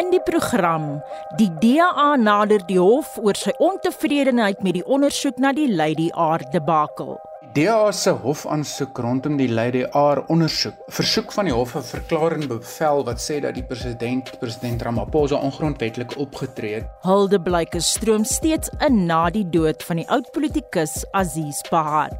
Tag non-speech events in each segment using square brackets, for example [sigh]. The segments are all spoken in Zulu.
In die program, die DA nader die hof oor sy ontevredenheid met die ondersoek na die Lady R debakel. DA se hofaansoek rondom die Lady R ondersoek, versoek van die hof 'n verklaring bevel wat sê dat die president, president Ramaphosa ongrondwettig opgetree het. Hulde blyke stroom steeds in na die dood van die oud politikus Aziz Bahad.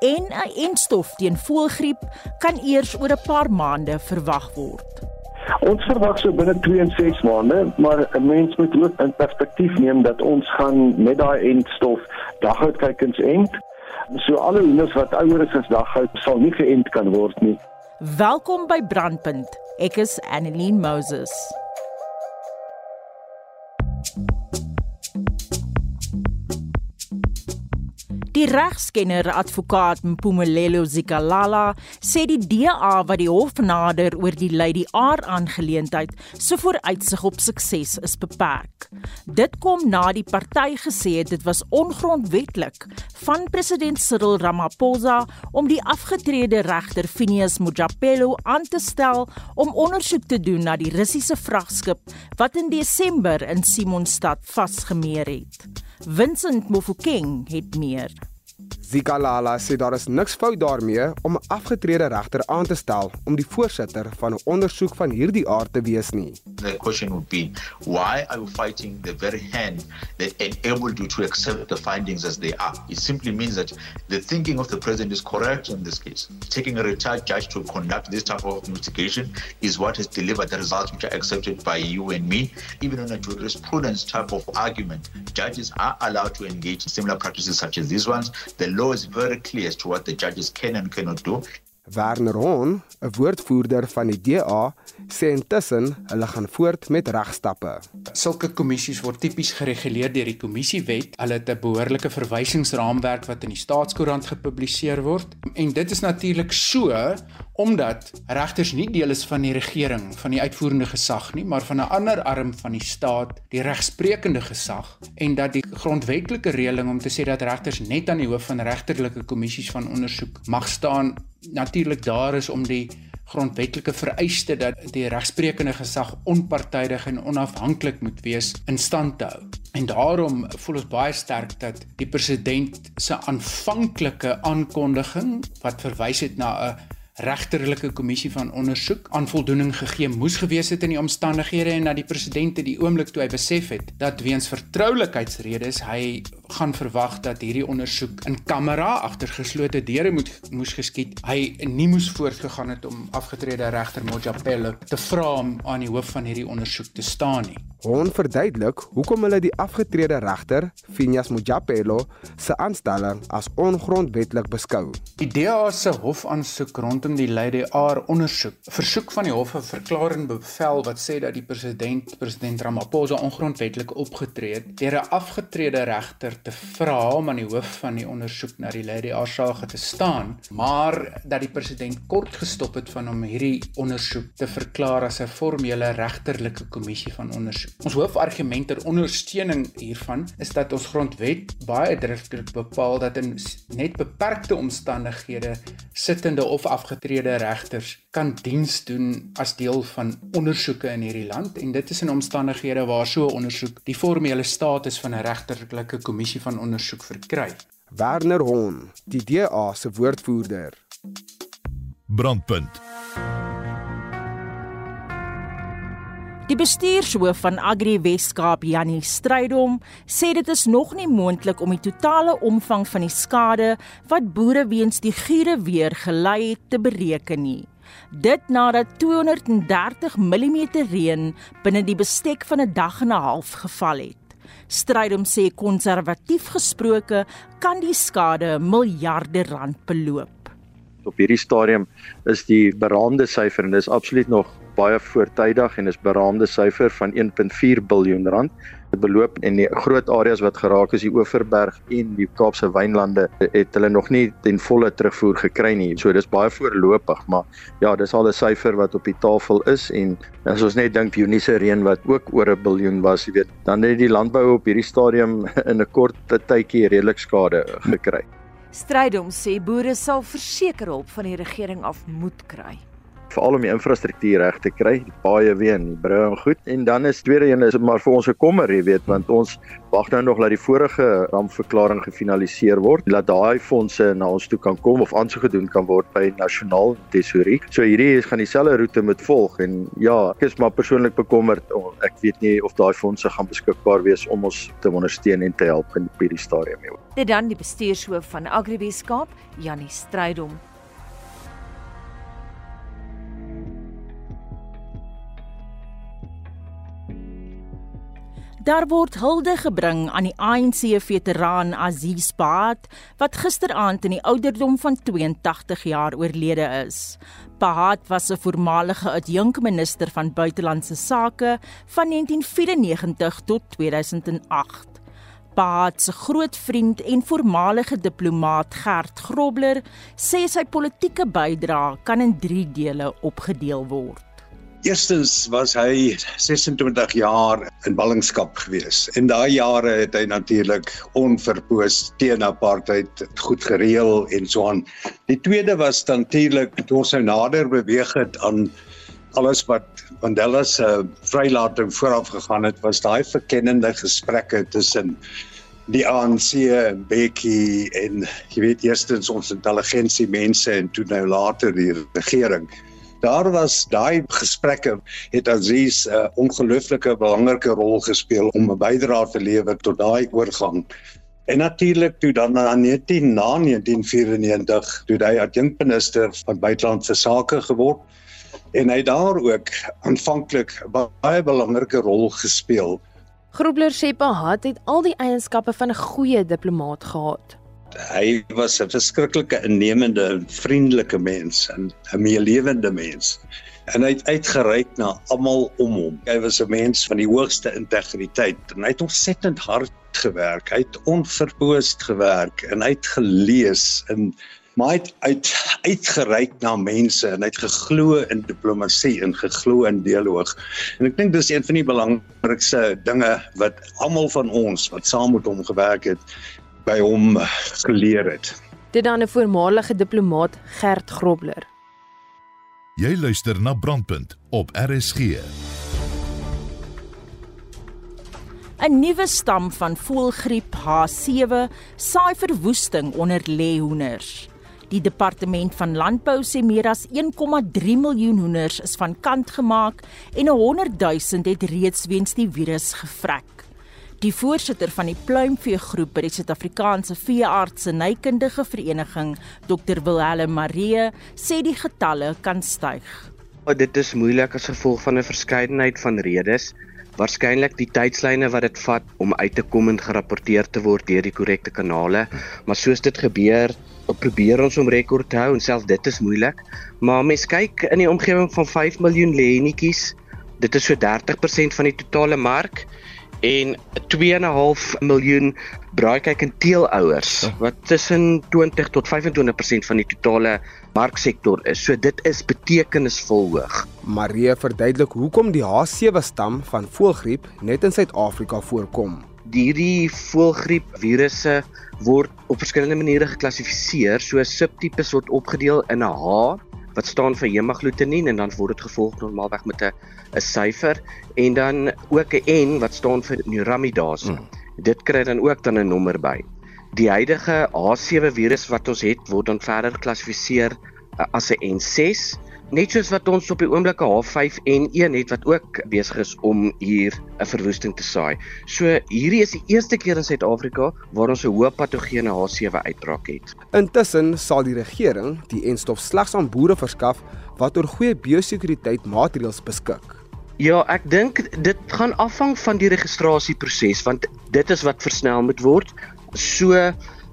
En 'n enstof teen voëlgriep kan eers oor 'n paar maande verwag word. Ons verwag so binne 2 en 6 maande, maar 'n mens moet ook in perspektief neem dat ons gaan met daai entstof daghoudkykens ent. So alle hoenders wat ouer is as daghoud sal nie geënt kan word nie. Welkom by Brandpunt. Ek is Annelien Moses. Die regskenner advokaat Mpumelelo Zikalala sê die DA wat die hof nader oor die Lady R aangeleentheid se vooruitsig op sukses is beperk. Dit kom na die party gesê het dit was ongrondwettig van president Cyril Ramaphosa om die afgetrede regter Phineas Mojapelo aan te stel om ondersoek te doen na die Russiese vragskip wat in Desember in Simonstad vasgemeer het. Vincent Mofokeng het meer. Zikalala sê daar is niks fout daarmee om 'n afgetrede regter aan te stel om die voorsitter van 'n ondersoek van hierdie aard te wees nie. The question would be why are you fighting the very hand that enabled you to accept the findings as they are? It simply means that the thinking of the president is correct in this case. Taking a retired judge to conduct this type of investigation is what has delivered the results which are accepted by you and me. Even on a jurisprudence type of argument, judges are allowed to engage in similar practices such as these ones. The law is very clear as to what the judges can and cannot do. Werner Hon, 'n woordvoerder van die DA, sê intussen hulle gaan voort met regstappe. Sulke kommissies word tipies gereguleer deur die kommissiewet. Hulle het 'n behoorlike verwysingsraamwerk wat in die staatskoerant gepubliseer word. En dit is natuurlik so omdat regters nie deel is van die regering, van die uitvoerende gesag nie, maar van 'n ander arm van die staat, die regsprekende gesag, en dat die grondwetlike reëling om te sê dat regters net aan die hoof van regterlike kommissies van ondersoek mag staan natuurlik daar is om die grondwetlike vereiste dat die regsprekende gesag onpartydig en onafhanklik moet wees in stand te hou. En daarom voel ons baie sterk dat die president se aanvanklike aankondiging wat verwys het na 'n regterlike kommissie van ondersoek aan voldoening gegee moes gewees het in die omstandighede en dat die president die oomblik toe hy besef het dat weens vertroulikheidsredes hy gaan verwag dat hierdie ondersoek in kamera agter geslote deure moet moes geskied. Hy nie moes voortgegaan het om afgetrede regter Mojapelo te vra om aan die hoof van hierdie ondersoek te staan nie. Hon verduidelik hoekom hulle die afgetrede regter Phineas Mojapelo se aanstelling as ongrondwettig beskou. Die DA se hofaansoek rondom die Lady R ondersoek versoek van die hof 'n verklaring bevel wat sê dat die president president Ramaphosa ongrondwettig opgetree het deur 'n afgetrede regter te vra om aan die hoof van die ondersoek na die Lady saak te staan, maar dat die president kort gestop het van om hierdie ondersoek te verklaar as 'n formele regterlike kommissie van ondersoek. Ons hoofargument ter ondersteuning hiervan is dat ons grondwet baie uitdruklik bepaal dat in net beperkte omstandighede sittende of afgetrede regters kan diens doen as deel van ondersoeke in hierdie land en dit is in omstandighede waar so 'n ondersoek die formele status van 'n regterlike kommissie van ondersoek verkry. Werner Hon, die DA se woordvoerder. Brandpunt. Die bestuurshoof van Agri Weskaap, Jannie Strydom, sê dit is nog nie moontlik om die totale omvang van die skade wat boere weens die gure weer gelei het te bereken nie. Dit nadat 230 mm reën binne die bestek van 'n dag en 'n half geval het. Strydom sê konservatief gesproke kan die skade miljarde rand beloop. Op hierdie stadium is die beraamde syfer en dis absoluut nog baie voortydig en is beraamde syfer van 1.4 miljard rand. Beloop in die groot areas wat geraak is, die Oeverberg en die Kaapse wynlande, het hulle nog nie ten volle terugvoer gekry nie. So dis baie voorlopig, maar ja, dis al 'n syfer wat op die tafel is en as ons net dink Dioniese reën wat ook oor 'n biljoen was, jy weet, dan het die landbou op hierdie stadium [laughs] in 'n kort tydjie redelik skade gekry. Strydom sê boere sal verseker hulp van die regering af moet kry veral om die infrastruktuur reg te kry, die paaie weer en die brûe en goed. En dan is tweede een is maar vir ons 'n kommer, jy weet, want ons wag nou nog dat die vorige rampverklaring gefinaliseer word, dat daai fondse na ons toe kan kom of aansoek gedoen kan word by nasionaal tesourie. So hierdie is gaan dieselfde roete moet volg en ja, ek is maar persoonlik bekommerd. Ek weet nie of daai fondse gaan beskikbaar wees om ons te ondersteun en te help in hierdie stadium nie. Dit dan die bestuurshoof van Agriweskaap, Janie Strydom. Daar word hulde gebring aan die ANC-veteraan Aziz Baat wat gisteraand in die ouderdom van 82 jaar oorlede is. Baat was 'n voormalige adjunkminister van buitelandse sake van 1994 tot 2008. Baat se groot vriend en voormalige diplomaat Gert Grobler sê sy politieke bydrae kan in 3 dele opgedeel word. Eerstens was hy 26 jaar in ballingskap gewees. In daai jare het hy natuurlik onverpoos teen apartheid goed gereël en so aan. Die tweede was natuurlik toe nou nader beweeg het aan alles wat Mandela se vrylating vooraf gegaan het, was daai verkennende gesprekke tussen die ANC en Bekkie en jy weet eerstens ons intelligensie mense en toe nou later die regering daar was daai gesprekke het Aziz 'n uh, ongelooflike belangrike rol gespeel om 'n bydrae te lewer tot daai oorgang. En natuurlik toe dan na 19 na 1994 toe hy adjunkminister van buitelandse sake geword en hy daar ook aanvanklik baie belangrike rol gespeel. Grobler sê Pahat het al die eienskappe van 'n goeie diplomaat gehad hy was 'n verskriklike innemende en vriendelike mens en 'n meelewende mens. En hy het uitgereik na almal om hom. Hy was 'n mens van die hoogste integriteit en hy het ontsettend hard gewerk. Hy het onverpoost gewerk en hy het gelees en maar hy het uit uitgereik na mense en hy het geglo in diplomatie en geglo in dialoog. En ek dink dis een van die belangrikste dinge wat almal van ons wat saam met hom gewerk het, by hom geleer het. Dit dan 'n voormalige diplomaat Gert Grobler. Jy luister na Brandpunt op RSG. 'n Nuwe stam van voëlgriep H7 saai verwoesting onder leeuhoenders. Die departement van landbou sê meer as 1,3 miljoen hoenders is van kant gemaak en 100 000 het reeds weens die virus gevrek. Die voorsitter van die pluimvee groep by die Suid-Afrikaanse Veeartse Nykundige Vereniging, Dr Wilhelm Marie, sê die getalle kan styg. Oh, dit is moeilik as gevolg van 'n verskeidenheid van redes. Waarskynlik die tydslyne wat dit vat om uit te kom en gerapporteer te word deur die korrekte kanale, maar soos dit gebeur, probeer ons om rekord te hou en selfs dit is moeilik. Maar mens kyk in die omgewing van 5 miljoen lênetjies, dit is so 30% van die totale mark en 2.5 miljoen braaikyk en teelouers wat tussen 20 tot 25% van die totale marksektor is. So dit is betekenisvol hoog. Marie verduidelik hoekom die H7 stam van voëlgriep net in Suid-Afrika voorkom. Hierdie voëlgriep virusse word op verskillende maniere geklassifiseer. So subtipes word opgedeel in 'n H wat staan vir hemagglutinin en dan word dit gevolg normaalweg met 'n 'n syfer en dan ook 'n N wat staan vir neuramidase. Mm. Dit kry dan ook dan 'n nommer by. Die huidige H7 virus wat ons het word dan verder geklassifiseer uh, as 'n N6 net soos wat ons op die oomblik H5N1 het wat ook besig is om hier 'n verwoesting te saai. So hierdie is die eerste keer in Suid-Afrika waar ons 'n hoë patogene H7 uitbraak het. Intussen sal die regering die enstof slegs aan boere verskaf wat oor goeie biosekuriteit maatreëls beskik. Ja, ek dink dit gaan afhang van die registrasieproses want dit is wat versnel moet word. So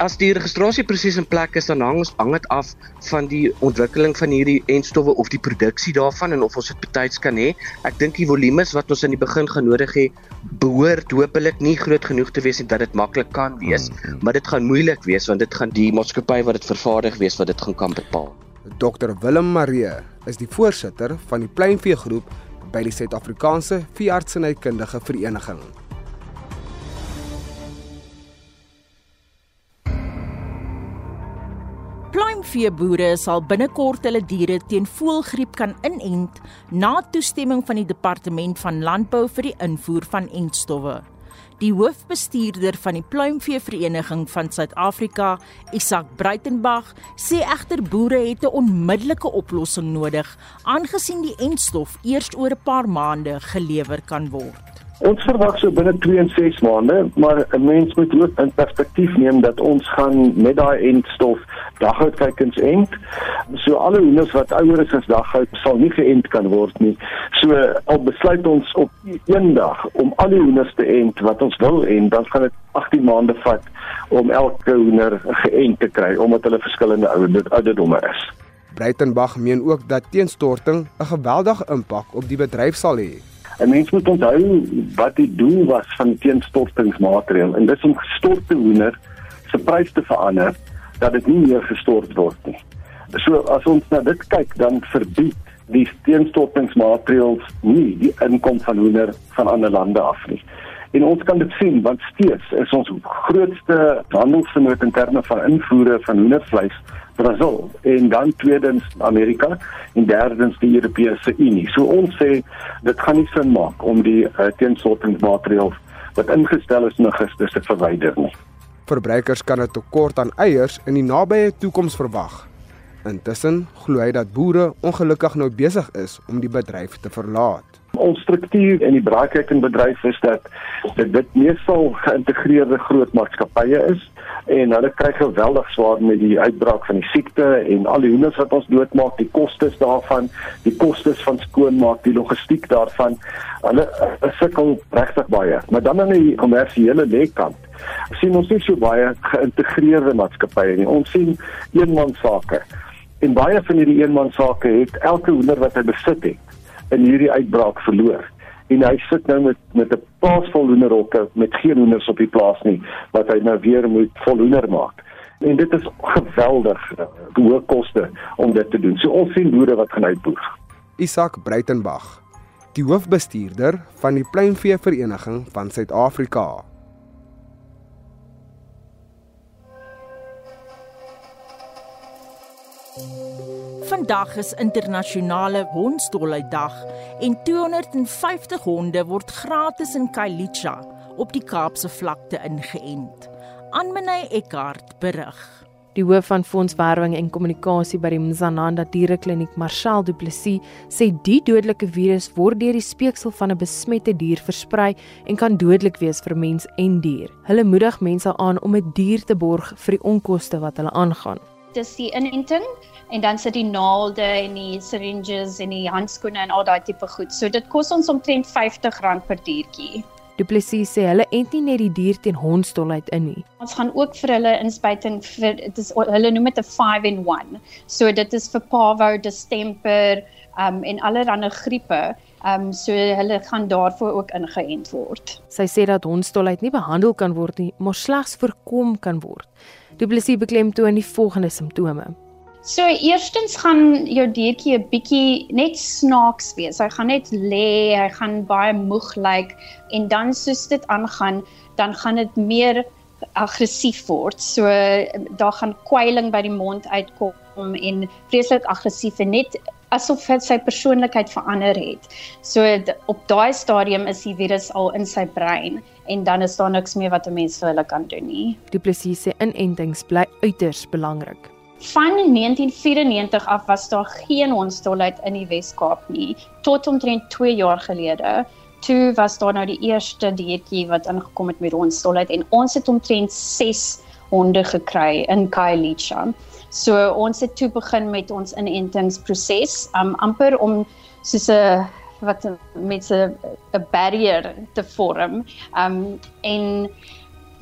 as die registrasieproses in plek is, dan hang ons hang dit af van die ontwikkeling van hierdie enstowwe of die produksie daarvan en of ons dit betyds kan hê. Ek dink die volumes wat ons in die begin genodig het, behoort hopelik nie groot genoeg te wees en dat dit maklik kan wees, mm -hmm. maar dit gaan moeilik wees want dit gaan die maatskappy wat dit vervaardig wees wat dit gaan kan bepaal. Dr Willem Marie is die voorsitter van die Pleinvee groep by die Suid-Afrikaanse Veeartsenykundige Vereniging. Pluimveeboere sal binnekort hulle diere teen voëlgriep kan inent na toestemming van die Departement van Landbou vir die invoer van entstowwe. Die hoofbestuurder van die Pluimveevereniging van Suid-Afrika, Isak Breitenberg, sê egter boere het 'n onmiddellike oplossing nodig aangesien die entstof eers oor 'n paar maande gelewer kan word. Ons verwag so binne 2 en 6 maande, maar 'n mens moet ook in perspektief neem dat ons gaan met daai entstof daghoudkykens ent. So alle hoenders wat ouer is as daghoud sal nie geënt kan word nie. So al besluit ons op een dag om al die hoenders te ent wat ons wil en dan gaan dit 18 maande vat om elke hoender geënt te kry omdat hulle verskillende ouderdomme is. Breitenberg meen ook dat teenstorting 'n geweldige impak op die bedryf sal hê. 'n Mens moet onthou wat die doel was van die teenstortingsmaatreël en dit is om gestorte hoender se prys te verander dat dit nie meer gestort word nie. So as ons na dit kyk, dan verbied die teenstortingsmaatreëls nie die inkom van hoender van ander lande af nie. En ons kan dit sien want steeds is ons grootste handelsvernoot in terme van invoere van hoendervleis Brasil en dan tweedens Amerika en derdens die Europese Unie. So ons sê dit gaan nie sin maak om die uh, teensortingsmateriaal wat ingestel is in Augustus te verwyder nie. Verbruikers kan 'n tekort aan eiers in die nabye toekoms verwag. Intussen glo hy dat boere ongelukkig nou besig is om die bedryf te verlaat. Ons struktuur in die braaikykkenbedryf is dat dit dit meestal geïntegreerde groot maatskappye is en hulle kry geweldig swaar met die uitbraak van die siekte en al die hoenders wat ons doodmaak, die kostes daarvan, die kostes van skoonmaak, die logistiek daarvan. Hulle sukkel regtig baie. Maar dan aan die kommersiële lekkant sien ons nie so baie geïntegreerde maatskappye nie. Ons sien eenmansake. En baie van hierdie eenmansake het elke hoender wat hy besit het in hierdie uitbraak verloor. En hy sit nou met met 'n plaas vol hoenderhokke met geen hoenders op die plaas nie wat hy nou weer moet vol hoender maak. En dit is geweldig uh, hoë koste om dit te doen. So ons sien boere wat gaan uitboer. Isak Breitenberg die hoofbestuurder van die pluimvee vereniging van Suid-Afrika. Vandag is internasionale hondsdolheid en 250 honde word gratis in Kailicha op die Kaapse vlakte ingeënt. Anmenay Eckart berig. Die hoof van fondswerwing en kommunikasie by die Mzananda Dierekliniek, Marcel Du Plessis, sê die dodelike virus word deur die speeksel van 'n besmette dier versprei en kan dodelik wees vir mens en dier. Hulle moedig mense aan om 'n dier te borg vir die onkoste wat hulle aangaan. Inenting en dan sit die naalde en die syringes en die handskoene en al daai tipe goed. So dit kos ons omtrent R50 per diertjie. Du Plessis sê hulle ent nie net die dier teen hondsdolheid in nie. Ons gaan ook vir hulle inspuiting vir dit is hulle noem dit 'n 5 in 1. So dit is vir parvo, distemper, um en allerlei griepe. Um so hulle gaan daarvoor ook ingeënt word. Sy sê dat hondsdolheid nie behandel kan word nie, maar slegs voorkom kan word. Du Plessis beklemtoon die volgende simptome. So eerstens gaan jou diertjie 'n bietjie net snaaks wees. Hy gaan net lê, hy gaan baie moeg lyk like, en dan soos dit aangaan, dan gaan dit meer aggressief word. So daar gaan kwyling by die mond uitkom en vreeslik aggressief en net asof sy persoonlikheid verander het. So op daai stadium is die virus al in sy brein en dan is daar niks meer wat 'n mens vir hulle kan doen nie. Die presiese inentings bly uiters belangrik. Van 1994 af was daar geen hondsdolheid in die Wes-Kaap nie tot omtrent 2 jaar gelede. Toe was daar nou die eerste dieetjie wat ingekom het met hondsdolheid en ons het omtrent 6 honde gekry in Kailicha. So ons het toe begin met ons inentingsproses, um amper om soos 'n wat 'n 'n barrier te vorm. Um en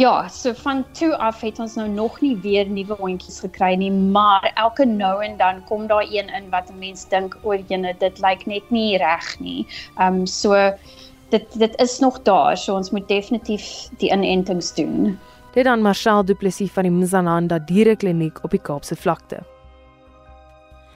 Ja, so van toe af het ons nou nog nie weer nuwe hondjies gekry nie, maar elke nou en dan kom daar een in wat 'n mens dink oor jene, dit lyk net nie reg nie. Ehm um, so dit dit is nog daar, so ons moet definitief die inentings doen. Dit dan Marshall Du Plessis van die Mzananda Dierekliniek op die Kaapse vlakte.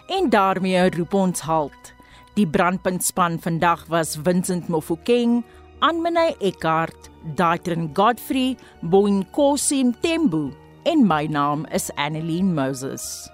En daarmee roep ons halt. Die brandpuntspan vandag was Vincent Mofokeng, Anmenay Eckart, Daitrin Godfrey, Boin Kosim Tembu en my naam is Annelien Moses.